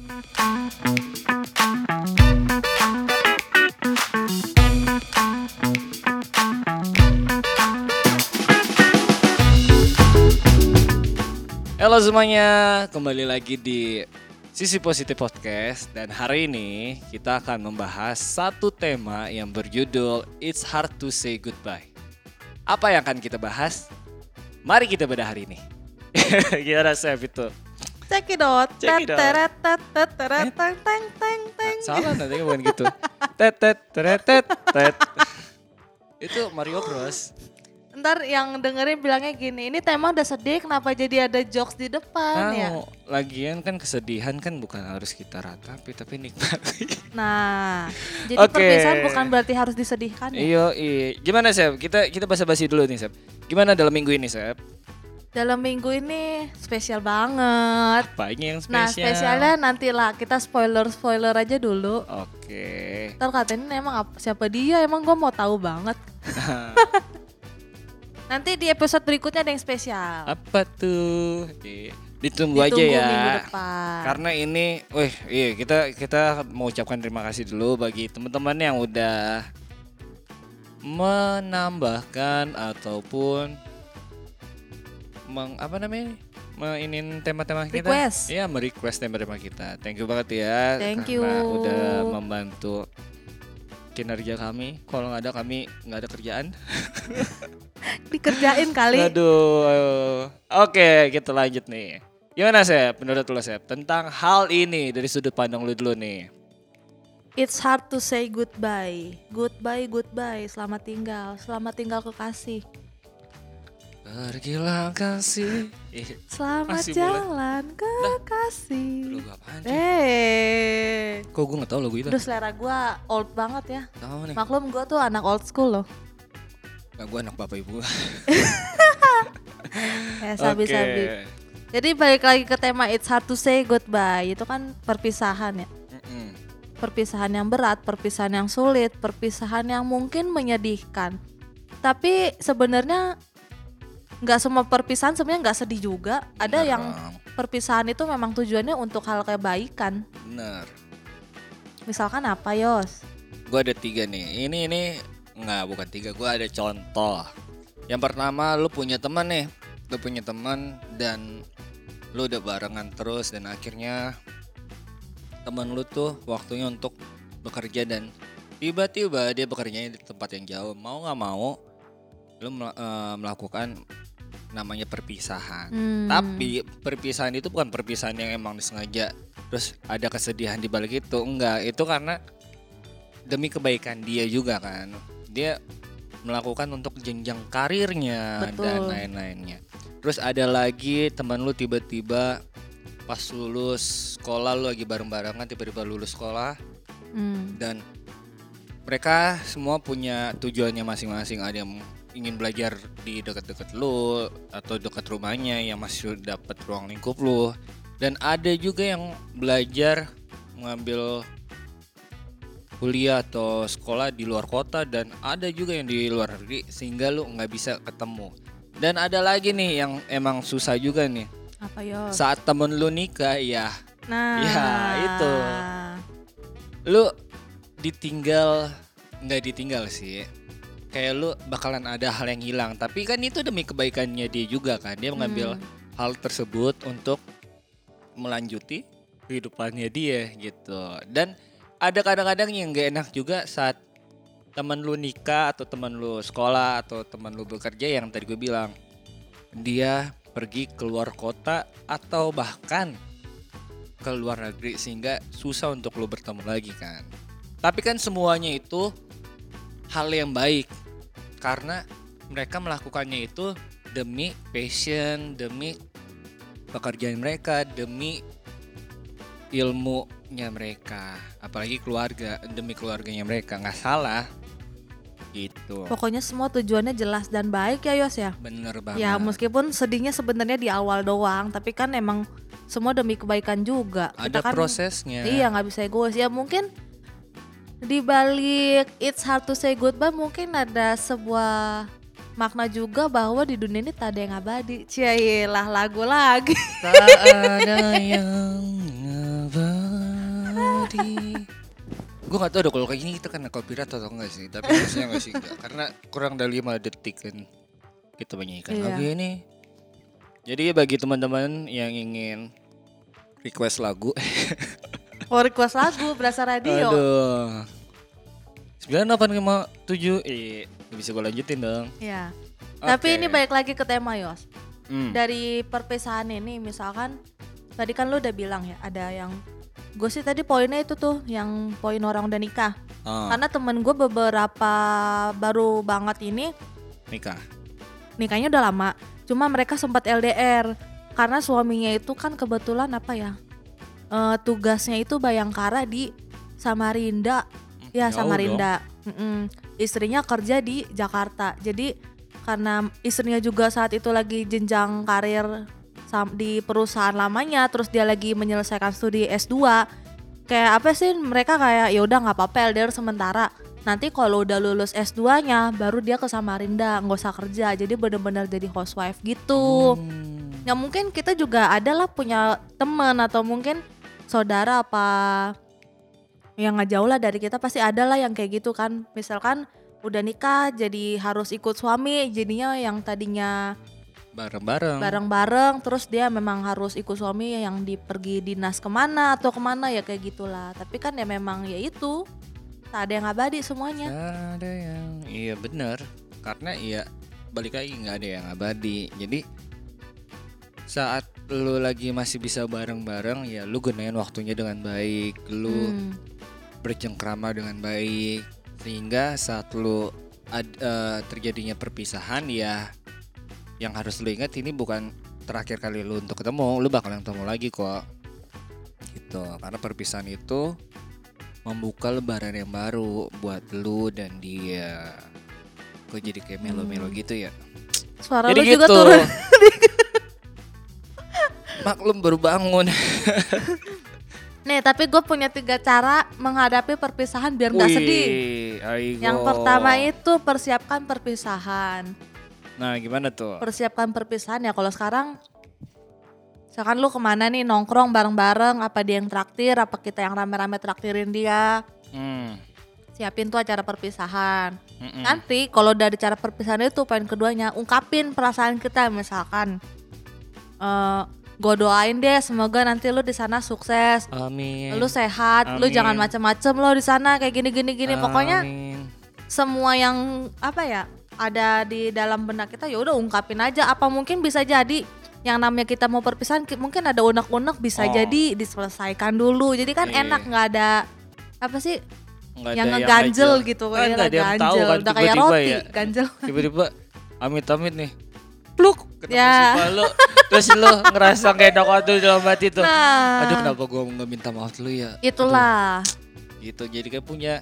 Halo semuanya, kembali lagi di Sisi Positif Podcast dan hari ini kita akan membahas satu tema yang berjudul It's Hard to Say Goodbye. Apa yang akan kita bahas? Mari kita bedah hari ini. Gimana Chef itu? Cekidot. Cekidot. Teret, tet, tet, teret, teng, teng, teng, teng. Salah nanti bukan gitu. Tet tet teret, tet tet. Itu Mario Bros. Ntar yang dengerin bilangnya gini, ini tema udah sedih kenapa jadi ada jokes di depan ya? Nah, lagian kan kesedihan kan bukan harus kita ratapi tapi nikmati. Nah, jadi Oke. perpisahan bukan berarti harus disedihkan ya? Iyo, iya. Gimana Sep? Kita kita basa-basi dulu nih Sep. Gimana dalam minggu ini Sep? Dalam minggu ini spesial banget. Apa ini yang Nah, spesial? spesialnya nantilah kita spoiler-spoiler aja dulu. Oke. Ntar katanya emang apa, siapa dia, emang gue mau tahu banget. Nanti di episode berikutnya ada yang spesial. Apa tuh? Di- Ditunggu, aja Ditunggu ya. minggu depan. Karena ini, wih, iya kita kita mau ucapkan terima kasih dulu bagi teman-teman yang udah menambahkan ataupun meng apa namanya? Mainin tema-tema kita. Request. Iya, merequest tema-tema kita. Thank you banget ya. Thank karena you. udah membantu kinerja kami. Kalau nggak ada kami nggak ada kerjaan. Dikerjain kali. Aduh. Oke, kita lanjut nih. Gimana Sep? Menurut lo Sep tentang hal ini dari sudut pandang lu dulu nih. It's hard to say goodbye. Goodbye, goodbye. Selamat tinggal. Selamat tinggal kekasih. Pergilah kasih. Ih, Selamat Masih boleh. jalan kekasih. lu gak apaan sih? Eh, Kok gue gak tau lagu itu? Aduh selera gue old banget ya. Tahu nih. Maklum gue tuh anak old school loh. Gak gue anak bapak ibu. Ya sabi-sabi. Jadi balik lagi ke tema It's hard to say goodbye. Itu kan perpisahan ya. Perpisahan yang berat, perpisahan yang sulit, perpisahan yang mungkin menyedihkan. Tapi sebenarnya nggak semua perpisahan sebenarnya nggak sedih juga. Ada Bener, yang perpisahan itu memang tujuannya untuk hal kebaikan. Bener. Misalkan apa Yos? Gue ada tiga nih. Ini ini nggak bukan tiga. Gue ada contoh. Yang pertama, lu punya teman nih. Lu punya teman dan lu udah barengan terus dan akhirnya teman lu tuh waktunya untuk bekerja dan tiba-tiba dia bekerjanya di tempat yang jauh. Mau nggak mau, lu eh, melakukan namanya perpisahan. Hmm. Tapi perpisahan itu bukan perpisahan yang emang disengaja. Terus ada kesedihan di balik itu. Enggak, itu karena demi kebaikan dia juga kan. Dia melakukan untuk jenjang karirnya Betul. dan lain-lainnya. Terus ada lagi teman lu tiba-tiba pas lulus sekolah lu lagi bareng-barengan tiba-tiba lulus sekolah Hmm. dan mereka semua punya tujuannya masing-masing ada yang ingin belajar di dekat-dekat lu atau dekat rumahnya yang masih dapat ruang lingkup lu. Dan ada juga yang belajar mengambil kuliah atau sekolah di luar kota dan ada juga yang di luar negeri sehingga lu nggak bisa ketemu. Dan ada lagi nih yang emang susah juga nih. Apa Yos? saat temen lu nikah ya. Nah, Ya, itu. lu ditinggal nggak ditinggal sih kayak lu bakalan ada hal yang hilang. Tapi kan itu demi kebaikannya dia juga kan. Dia mengambil Hmm. hal tersebut untuk melanjuti kehidupannya dia gitu. Dan ada kadang-kadang yang gak enak juga saat teman lu nikah atau teman lu sekolah atau teman lu bekerja yang tadi gue bilang. Dia pergi keluar kota atau bahkan ke luar negeri sehingga susah untuk lu bertemu lagi kan. Tapi kan semuanya itu hal yang baik karena mereka melakukannya itu demi passion, demi pekerjaan mereka, demi ilmunya mereka, apalagi keluarga, demi keluarganya mereka nggak salah gitu. Pokoknya semua tujuannya jelas dan baik ya Yos ya. Bener banget. Ya meskipun sedihnya sebenarnya di awal doang, tapi kan emang semua demi kebaikan juga. ada kan, prosesnya. Iya nggak bisa egois ya mungkin di balik it's hard to say goodbye mungkin ada sebuah makna juga bahwa di dunia ini tak ada yang abadi. Cielah lagu lagi. Tak ada yang jadi gue gak tau deh kalau kayak gini kita kena copyright atau enggak sih tapi harusnya enggak sih enggak. karena kurang dari 5 detik kan kita menyanyikan Iya. lagu ini jadi bagi teman-teman yang ingin request lagu Oh request lagu berasa radio. aduh 9857 eh bisa gue lanjutin dong Ya. Oke. Tapi ini balik lagi ke tema Yos. Hmm. Dari perpisahan ini misalkan tadi kan lu udah bilang ya ada yang gue sih tadi poinnya itu tuh yang poin orang udah nikah. Ah, Karena temen gue beberapa baru banget ini nikah nikahnya udah lama. Cuma mereka sempat LDR karena suaminya itu kan kebetulan apa ya? Eh, tugasnya itu Bayangkara di Samarinda. Ya jauh Samarinda. Mm-mm. Istrinya kerja di Jakarta. Jadi karena istrinya juga saat itu lagi jenjang karir di perusahaan lamanya, terus dia lagi menyelesaikan studi S2. Kayak apa sih mereka kayak ya udah nggak apa-apa LDR sementara. Nanti kalau udah lulus S2-nya baru dia ke Samarinda, nggak usah kerja. Jadi bener-bener jadi housewife gitu. Hmm. Ya mungkin kita juga adalah punya teman atau mungkin saudara apa yang nggak jauh lah dari kita pasti ada lah yang kayak gitu kan. Misalkan udah nikah jadi harus ikut suami jadinya yang tadinya bareng-bareng. bareng-bareng terus dia memang harus ikut suami yang di pergi dinas ke mana atau ke mana ya kayak gitulah. Tapi kan ya memang ya itu tak ada yang abadi semuanya. Ada yang iya benar karena iya balik lagi nggak ada yang abadi. Jadi saat lu lagi masih bisa bareng-bareng ya lu gunain waktunya dengan baik lu Hmm, bercengkrama dengan baik. Sehingga saat lu ad- eh, terjadinya perpisahan ya yang harus lu ingat ini bukan terakhir kali lu untuk ketemu lu bakalan ketemu lagi kok. Gitu. Karena perpisahan itu membuka lebaran yang baru buat lu dan dia. Kok jadi kayak melo-melo Hmm. gitu ya? Suara jadi lu juga gitu. turun maklum baru bangun. Nih tapi gue punya tiga cara menghadapi perpisahan biar nggak sedih. aigo. yang pertama itu persiapkan perpisahan. Nah gimana tuh? Persiapkan perpisahan ya. Kalau sekarang misalkan lu ke mana nih nongkrong bareng-bareng apa dia yang traktir apa kita yang rame-rame traktirin dia. Hmm. siapin tuh acara perpisahan. Mm-mm. nanti kalau dari cara perpisahan itu poin keduanya ungkapin perasaan kita misalkan eh gue doain deh semoga nanti lu di sana sukses Amin. lu sehat lu Amin. jangan macem-macem lo di sana kayak gini gini gini pokoknya Amin. semua yang apa ya ada di dalam benak kita ya udah ungkapin aja apa mungkin bisa jadi yang namanya kita mau perpisahan ki- mungkin ada unek-unek bisa Oh. jadi diselesaikan dulu jadi kan Iya. enak nggak ada apa sih Nggak yang ngeganjel gitu Kan nggak ada yang tahu kan udah kayak tiba-tiba roti ya. ganjel Tiba-tiba amit-amit nih. Pluk. Kena Ya. musibah lu. Terus lu ngerasa kayak enak waktu dalam hati tuh. nah Aduh kenapa gua nggak minta maaf lu ya. itulah Aduh, gitu. Jadi kayak punya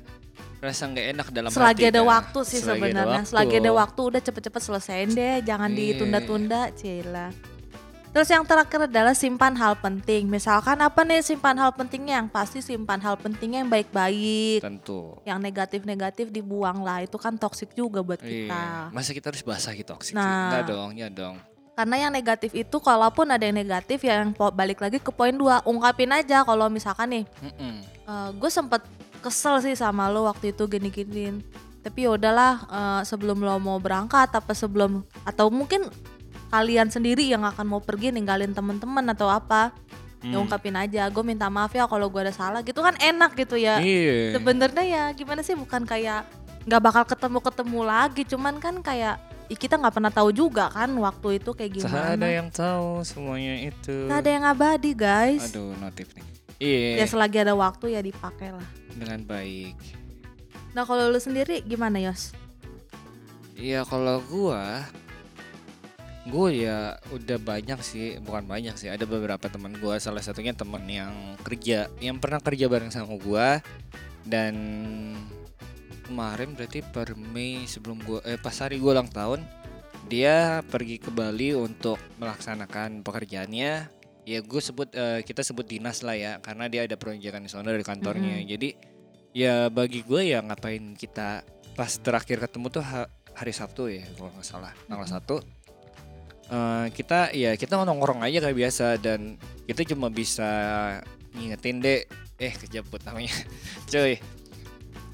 rasa nggak enak dalam selagi hati. ada kan. waktu sih sebenarnya selagi ada waktu udah cepet-cepet selesaiin deh jangan Iya. ditunda-tunda cila terus yang terakhir adalah simpan hal penting misalkan apa nih simpan hal pentingnya yang pasti simpan hal pentingnya yang baik-baik Tentu. yang negatif-negatif dibuang lah itu kan toksik juga buat Iya. kita Masa kita harus basah gitu toksik? Nah. Enggak dong, ya dong. karena yang negatif itu kalaupun ada yang negatif ya yang balik lagi ke poin dua ungkapin aja kalau misalkan nih Mm-mm. gue sempet kesel sih sama lo waktu itu gini-giniin tapi ya udahlah eh, sebelum lo mau berangkat apa sebelum atau mungkin kalian sendiri yang akan mau pergi ninggalin temen-temen atau apa ya Hmm. ungkapin aja gue minta maaf ya kalau gue ada salah gitu kan enak gitu ya Iya. sebenarnya ya gimana sih bukan kayak nggak bakal ketemu ketemu lagi cuman kan kayak kita nggak pernah tahu juga kan waktu itu kayak Tak gimana ada yang tahu semuanya itu. Tak ada yang abadi guys Aduh, notif nih. Iya. ya selagi ada waktu ya dipakai lah Dengan baik. nah kalau lu sendiri gimana Yos Iya kalau gua gue ya udah banyak sih bukan banyak sih ada beberapa teman gue salah satunya teman yang kerja yang pernah kerja bareng sama gue dan kemarin berarti per Mei sebelum gue eh pas hari gue ulang tahun dia pergi ke Bali untuk melaksanakan pekerjaannya. Ya gue sebut eh, kita sebut dinas lah ya karena dia ada peronjakan di sana dari kantornya. Mm -hmm. jadi ya bagi gue ya ngapain kita pas terakhir ketemu tuh hari Sabtu ya kalau nggak salah tanggal mm -hmm. satu. Uh, kita ya kita nongkrong aja kayak biasa dan kita cuma bisa ngingetin deh eh kejebut namanya. Cuy.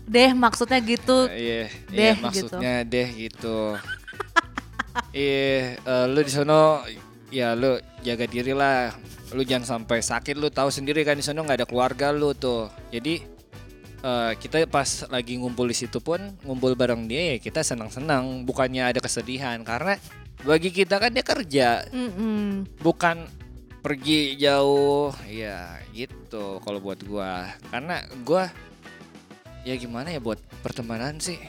Deh maksudnya gitu. Uh, iya, deh iya, gitu. maksudnya gitu. deh gitu. Iya uh, lu di sono ya lu jaga diri lah. Lu jangan sampai sakit lu tahu sendiri kan di sono nggak ada keluarga lu tuh. Jadi Uh, kita pas lagi ngumpul di situ pun ngumpul bareng dia ya kita senang-senang. Bukannya ada kesedihan karena bagi kita kan dia kerja. Mm-mm. bukan pergi jauh. Ya gitu kalau buat gua. Karena gua ya gimana ya buat pertemanan sih?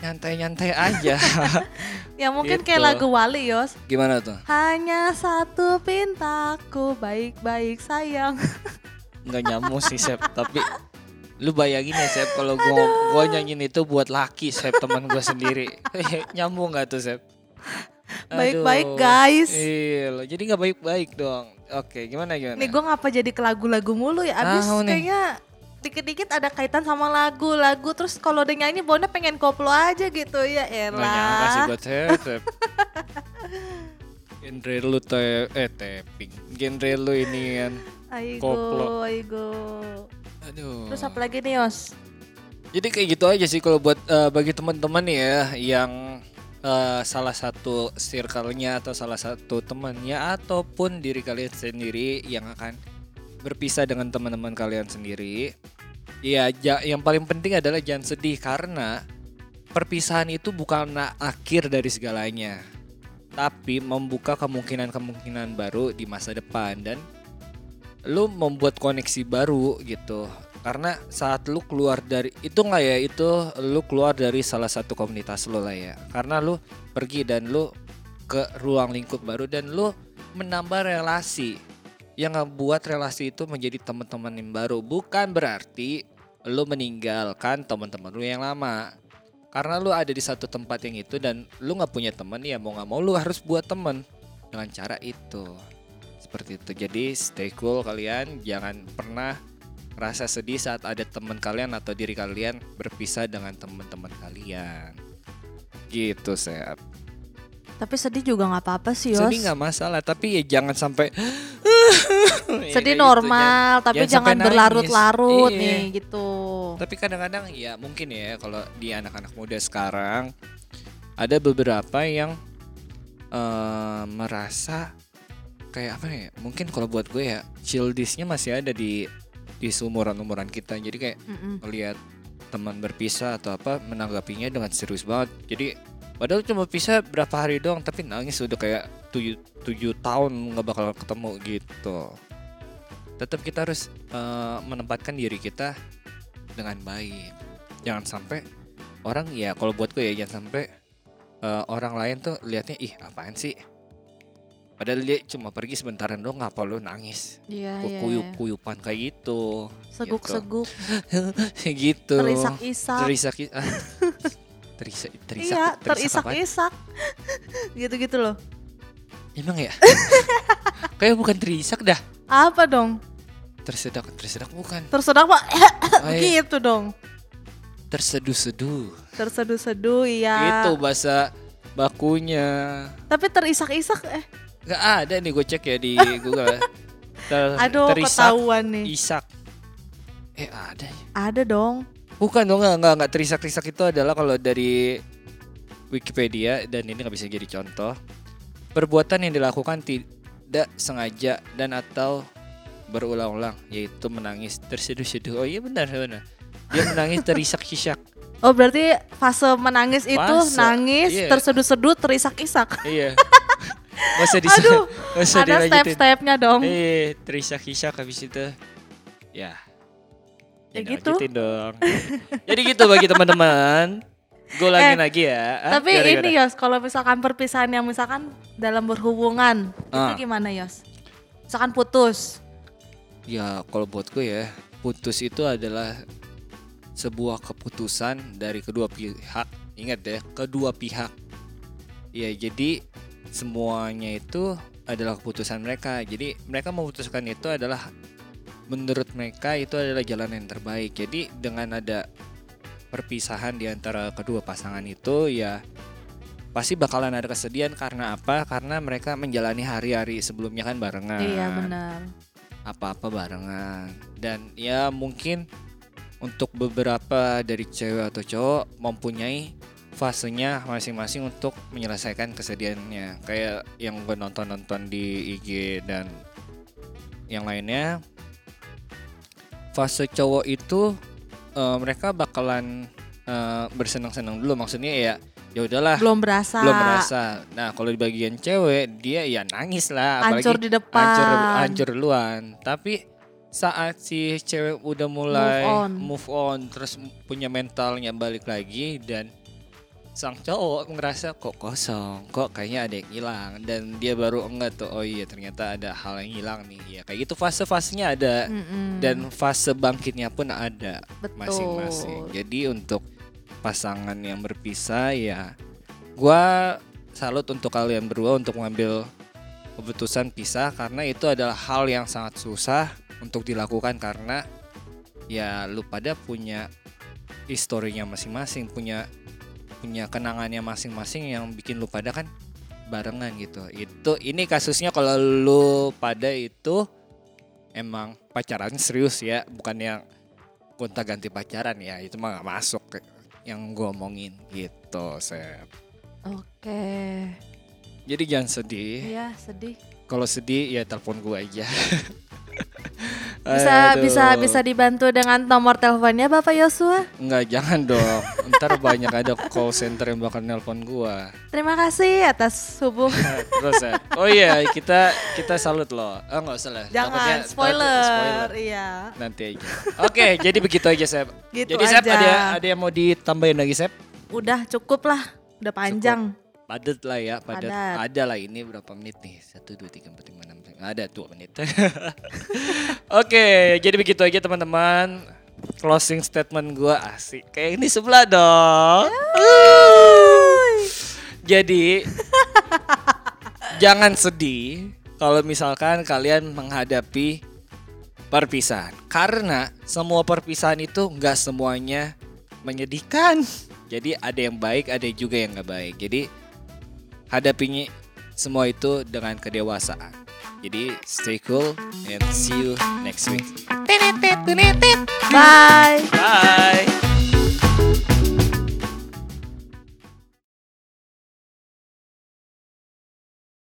Nyantai-nyantai aja. Ya mungkin Gitu. kayak lagu Wali Yos. gimana tuh? Hanya satu pintaku baik-baik sayang. nggak nyamuk sih Sep. Tapi lu bayangin ya Sep kalau gua gua nyanyiin itu buat laki Sep teman gua sendiri. Nyambung nggak tuh Sep Baik-baik guys. iya jadi nggak baik-baik dong oke gimana gimana Nih gue ngapa jadi ke lagu-lagu mulu ya Abis Ah, kayaknya dikit-dikit ada kaitan sama lagu-lagu Terus kalau udah nyanyi Bona pengen koplo aja gitu ya Nggak nyangka sih elah buat saya. Genre lu te eh tapping. Genre lu ini kan. Aigo, koplo. aigo Aduh. Terus apa lagi nih Yos? Jadi kayak gitu aja sih kalau buat eh, bagi teman-teman ya yang eh, salah satu circle-nya atau salah satu temannya ataupun diri kalian sendiri yang akan berpisah dengan teman-teman kalian sendiri. Ya, ja- yang paling penting adalah jangan sedih karena perpisahan itu bukan akhir dari segalanya. Tapi membuka kemungkinan-kemungkinan baru di masa depan dan lu membuat koneksi baru gitu karena saat lu keluar dari itu nggak ya itu lu keluar dari salah satu komunitas lu lah ya. Karena lu pergi dan lu ke ruang lingkup baru dan lu menambah relasi. Yang ngebuat relasi itu menjadi teman-teman yang baru. Bukan berarti lu meninggalkan teman-teman lu yang lama. Karena lu ada di satu tempat yang itu dan lu nggak punya teman ya mau nggak mau lu harus buat teman. Dengan cara itu. Seperti itu. Jadi stay cool kalian. Jangan pernah rasa sedih saat ada teman kalian atau diri kalian berpisah dengan teman-teman kalian gitu Sep Tapi sedih juga nggak apa-apa sih Yos sedih nggak masalah tapi ya jangan sampai Ya, Sedih gitu, normal tapi jangan berlarut-larut nih Iya. gitu Tapi kadang-kadang ya mungkin ya kalau di anak-anak muda sekarang ada beberapa yang eh, merasa kayak apa ya? Mungkin kalau buat gue ya childishnya masih ada di di seumuran-umuran kita. Jadi kayak Mm-mm. melihat teman berpisah atau apa menanggapinya dengan serius banget. Jadi padahal cuma pisah berapa hari doang tapi nangis udah kayak tujuh, tujuh tahun nggak bakal ketemu gitu. Tetap kita harus eh, menempatkan diri kita dengan baik. Jangan sampai orang ya kalau buat gue ya jangan sampai eh, orang lain tuh lihatnya ih apaan sih? Padahal dia cuma pergi sebentaran doang ngapa lu nangis? Iya iya Kuyup-kuyupan kayak gitu. Seguk-seguk gitu. Terisak-isak Terisak ah. Terisak terisak. Iya terisak-isak Gitu-gitu loh Emang ya? Kayak bukan terisak dah. Apa dong? Tersedak tersedak bukan. Tersedak pak Oh, iya. Gitu dong Terseduh-seduh. Terseduh-seduh iya Gitu bahasa bakunya. Tapi terisak-isak eh Gak ada nih gue cek ya di Google. Ter, Aduh terisak ketahuan nih. isak. Eh ada ya? Ada dong. Bukan dong nggak nggak nggak. Terisak-terisak itu adalah kalau dari Wikipedia dan ini nggak bisa jadi contoh. Perbuatan yang dilakukan tidak sengaja dan atau berulang-ulang yaitu menangis terseduh-seduh. Oh iya benar benar. Dia menangis terisak-isak Oh berarti fase menangis itu Fase, nangis iya. terseduh-seduh terisak-isak. Iya Gak usah di Aduh, gak usah Ada step-stepnya dong Eh, terisak-isak habis itu. Ya. Ya gitu. dong. Jadi gitu bagi teman-teman. Gue ulangin Eh, lagi ya. Ah, Tapi gimana, ini? Yos, kalau misalkan perpisahan yang misalkan dalam berhubungan Ah. itu gimana Yos? Misalkan putus, Ya kalau buat gue ya, putus itu adalah sebuah keputusan dari kedua pihak. Ingat ya, kedua pihak. Ya jadi semuanya itu adalah keputusan mereka. Jadi mereka memutuskan itu adalah menurut mereka itu adalah jalan yang terbaik. Jadi dengan ada perpisahan di antara kedua pasangan itu ya pasti bakalan ada kesedihan karena apa? Karena mereka menjalani hari-hari sebelumnya kan barengan. Iya benar. Apa-apa barengan. Dan ya mungkin untuk beberapa dari cewek atau cowok mempunyai fasenya masing-masing untuk menyelesaikan kesedihannya. Kayak yang gue nonton-nonton di IG dan yang lainnya. Fase cowok itu eh, mereka bakalan eh, bersenang-senang dulu maksudnya ya ya udahlah Belum berasa. belum merasa. Nah, kalau di bagian cewek dia ya nangis lah, Hancur di depan. hancur hancur duluan. Tapi saat si cewek udah mulai Move on. move on, terus punya mentalnya balik lagi dan sang cowok ngerasa kok kosong, kok kayaknya ada yang hilang dan dia baru enggak tuh oh iya ternyata ada hal yang hilang nih. Ya kayak gitu fase-fasenya ada Mm-mm. dan fase bangkitnya pun ada masing-masing. Jadi untuk pasangan yang berpisah ya gua salut untuk kalian berdua untuk mengambil keputusan pisah karena itu adalah hal yang sangat susah untuk dilakukan karena ya lu pada punya historinya masing-masing, punya punya kenangannya masing-masing yang bikin lu pada kan barengan gitu. Itu ini kasusnya kalau lu pada itu emang pacaran serius ya, bukan yang gonta ganti pacaran ya, itu mah gak masuk yang gue omongin gitu, Sep. Oke. Jadi jangan sedih. Iya sedih. Kalau sedih ya telepon gue aja. Bisa Aduh. bisa bisa dibantu dengan nomor teleponnya Bapak Yosua. Enggak, jangan dong. Ntar banyak ada call center yang bakal nelpon gua. Terima kasih atas hubung. Terus ya. Oh iya, kita kita salut loh. Oh enggak usah lah. Jangan Takutnya- spoiler. Iya. Nanti aja. Oke, jadi begitu aja, Sep. Gitu jadi Sep ada ada yang mau ditambahin lagi, Sep? Udah cukup lah. Udah panjang. Padat lah ya. Padat. Ada lah ini berapa menit nih? Satu, dua, tiga, empat, lima, enam, tujuh. Ada dua menit. Oke, jadi begitu aja teman-teman. Closing statement gua asik. Kayak ini sebelah dong. Jadi jangan sedih kalau misalkan kalian menghadapi perpisahan. Karena semua perpisahan itu nggak semuanya menyedihkan. Jadi ada yang baik, ada juga yang nggak baik. Jadi hadapinya semua itu dengan kedewasaan. Jadi stay cool and see you next week. Bye. Bye.